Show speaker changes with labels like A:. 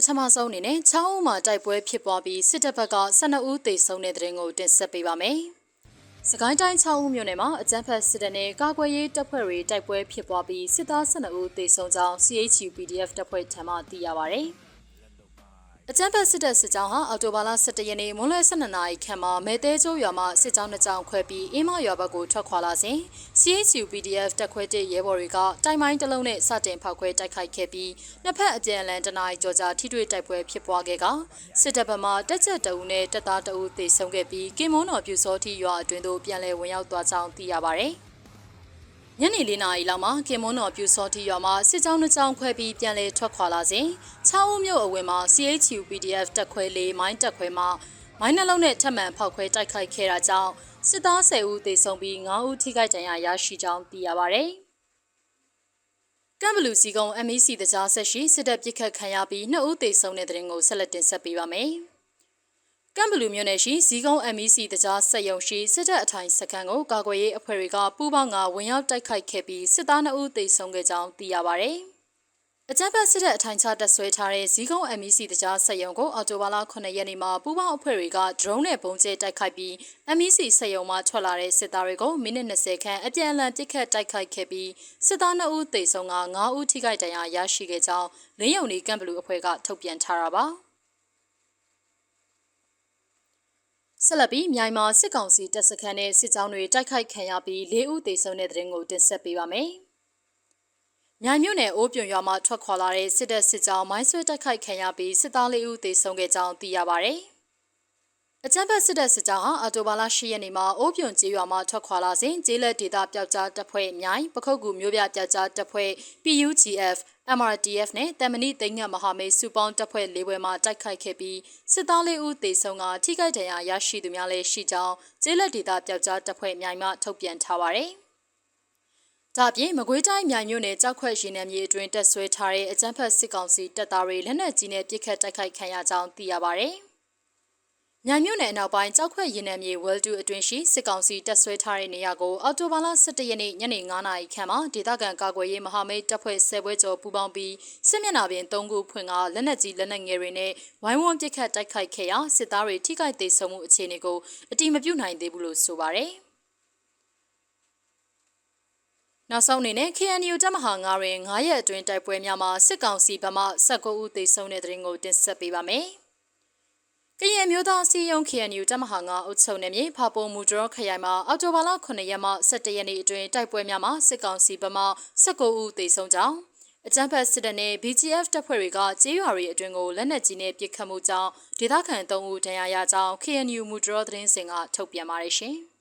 A: ပထမဆုံးအနေနဲ့6ဦးမှာတိုက်ပွဲဖြစ်ပွားပြီးစစ်တပ်ဘက်က12ဦးသေဆုံးတဲ့တဲ့ရင်ကိုတင်ဆက်ပေးပါမယ်။စကိုင်းတိုင်း6ဦးမြို့နယ်မှာအကြမ်းဖက်စစ်တပ်နဲ့ကာကွယ်ရေးတပ်ဖွဲ့တွေတိုက်ပွဲဖြစ်ပွားပြီးစစ်သား12ဦးသေဆုံးကြောင်း CHU PDF တပ်ဖွဲ့ထံမှသိရပါဗျ။ အကြမ်းဖက်စစ်တပ်စစ်ကြောင်းဟာအော်တိုဘာလ17ရက်နေ့မွန်းလွဲ12နာရီခန့်မှာမဲတဲကျိုးရွာမှစစ်ကြောင်းနှစ်ကြောင်းခွဲပြီးအင်းမရွာဘက်ကိုထွက်ခွာလာစဉ် CHU PDF တပ်ခွဲတစ်ရဲဘော်တွေကတိုင်မိုင်းတစ်လုံးနဲ့စတင်ဖောက်ခွဲတိုက်ခိုက်ခဲ့ပြီးနှစ်ဖက်အပြန်အလှန်တနအီကြောကြာထိတွေ့တိုက်ပွဲဖြစ်ပွားခဲ့ကစစ်တပ်ဘက်မှတက်ချက်တအုပ်နဲ့တပ်သားတအုပ်သေဆုံးခဲ့ပြီးကင်မွန်းတော်ပြူစောတိရွာအတွင်းသို့ပြန်လည်ဝင်ရောက်သွားကြောင်းသိရပါဗျ။ ညနေ၄နာရီလောက်မှာကင်မွန်းတော်ပြူစောတိရွာမှာစစ်ကြောင်းနှစ်ကြောင်းခွဲပြီးပြန်လည်ထွက်ခွာလာစဉ်6ဦးမြို့အဝင်မှာ CHU PDF တပ်ခွဲလေးမိုင်းတပ်ခွဲမှမိုင်းနှလုံးနဲ့ထပ်မံဖောက်ခွဲတိုက်ခိုက်ခဲ့တာကြောင့်စစ်သား10ဦးသေဆုံးပြီး9ဦးထိခိုက်ဒဏ်ရာရရှိကြောင်းသိရပါဗျ။ကမ်ဘလူစီကုံ MEC တကြားဆက်ရှိစစ်တပ်ပစ်ခတ်ခံရပြီး2ဦးသေဆုံးတဲ့တဲ့ရင်ကိုဆက်လက်တင်ဆက်ပေးပါမယ်။ ကမ်ဘလူမြို့နယ်ရှိဇီကုန်း MEC တကြားဆက်ယုံရှိစစ်တပ်အထိုင်စခန်းကိုကာကွယ်ရေးအဖွဲ့တွေကပူးပေါင်းကဝင်ရောက်တိုက်ခိုက်ခဲ့ပြီးစစ်သား2ဦးသေဆုံးခဲ့ကြောင်းသိရပါဗျ။အကြမ်းဖက်စစ်တပ်အထိုင်ချတပ်ဆွဲထားတဲ့ဇီကုန်း MEC တကြားဆက်ယုံကိုအော်တိုဘာလ9ရက်နေ့မှာပူးပေါင်းအဖွဲ့တွေက drone နဲ့ပုံကျဲတိုက်ခိုက်ပြီး MEC ဆက်ယုံမှထွက်လာတဲ့စစ်သားတွေကိုမိနစ်20ခန့်အပြန်အလှန်ပစ်ခတ်တိုက်ခိုက်ခဲ့ပြီးစစ်သား2ဦးသေဆုံးက9ဦးထိခိုက်ဒဏ်ရာရရှိခဲ့ကြောင်းလင်းယုံနီကမ်ဘလူအဖွဲ့ကထုတ်ပြန်ထားတာပါ။ ဆက်လက်ပြီးမြိုင်မာစစ်ကောင်စီတပ်စခန်းနဲ့စစ်ကြောင်းတွေတိုက်ခိုက်ခံရပြီး၄ဦးသေဆုံးတဲ့တဲ့ရင်ကိုတင်ဆက်ပေးပါမယ်။မြိုင်မြို့နယ်အိုးပြွန်ရွာမှာထွက်ခွာလာတဲ့စစ်တပ်စစ်ကြောင်းမိုင်းဆွဲတိုက်ခိုက်ခံရပြီးစစ်သား၄ဦးသေဆုံးခဲ့ကြောင်းသိရပါဗျ။ အကြမ်းဖက်စစ်တပ်စစ်ကြောင်းဟာအော်တိုဘာလ10ရက်နေ့မှာအိုးပြွန်ကျေးရွာမှာထွက်ခွာလာစဉ်ကျေးလက်ဒေသပျောက်ကြားတပ်ဖွဲ့မြိုင်ပခုတ်ကူမျိုးပြပျောက်ကြားတပ်ဖွဲ့ PUGF MRTF နဲ့တမဏိသိငတ်မဟာမိတ်စုပေါင်းတပ်ဖွဲ့၄ဘွဲမှတိုက်ခိုက်ခဲ့ပြီးစစ်သားလေးဦးသေဆုံးကထိခိုက်ဒဏ်ရာရရှိသူများလည်းရှိကြောင်းကျေးလက်ဒေသပျောက်ကြားတပ်ဖွဲ့မြိုင်မှထုတ်ပြန်ထားပါတယ်။ဒါပြင်မကွေးတိုင်းမြိုင်မြို့နယ်ကြောက်ခွက်ရင်နယ်မြေအတွင်းတက်ဆွဲထားတဲ့အကြမ်းဖက်စစ်ကောင်စီတပ်သားတွေလက်နက်ကြီးနဲ့ပစ်ခတ်တိုက်ခိုက်ခံရကြောင်းသိရပါဗျ။ ညမြို့နယ်အနောက်ပိုင်းကြောက်ခွက်ရင်နယ်မြေဝဲတူအတွင်းရှိစစ်ကောင်စီတပ်ဆွဲထားတဲ့နေရာကိုအော်တိုဘာလ17ရက်နေ့ညနေ9:00နာရီခန့်မှာဒေသခံကာကွယ်ရေးမဟာမိတ်တပ်ဖွဲ့10ဘွဲကျော်ပူးပေါင်းပြီးစစ်မျက်နှာပြင်3ခုဖွင့်ကလက်နက်ကြီးလက်နက်ငယ်တွေနဲ့ဝိုင်းဝန်းပစ်ခတ်တိုက်ခိုက်ခဲ့ရာစစ်သားတွေထိခိုက်ဒေဆုံးမှုအခြေအနေကိုအတိမပြုနိုင်သေးဘူးလို့ဆိုပါတယ်။နောက်ဆုံးအနေနဲ့ KNU တပ်မဟာ9တွင်9ရက်အတွင်းတိုက်ပွဲများမှာစစ်ကောင်စီဗမာ19ဦးသေဆုံးတဲ့တဲ့ရင်ကိုတင်ဆက်ပေးပါမယ်။ ကရင်မျိုးသားစီယုံ KNU တပ်မဟာ9အုပ်ချုပ်နယ်မြေဖာပုံမူဒရောခရိုင်မှာအော်တိုဘာလ9ရက်မှ17ရက်နေ့အတွင်းတိုက်ပွဲများမှာစစ်ကောင်စီဗမာ19ဦးသေဆုံးကြောင်းအကြမ်းဖက်စစ်တပ်နဲ့ BGF တပ်ဖွဲ့တွေကကြေးရွာတွေအတွင်းကိုလက်နက်ကြီးနဲ့ပစ်ခတ်မှုကြောင့်ဒေသခံ3ဦးဒဏ်ရာရကြောင်း KNU မူဒရောသတင်းစင်ကထုတ်ပြန်ပါတယ်ရှင်။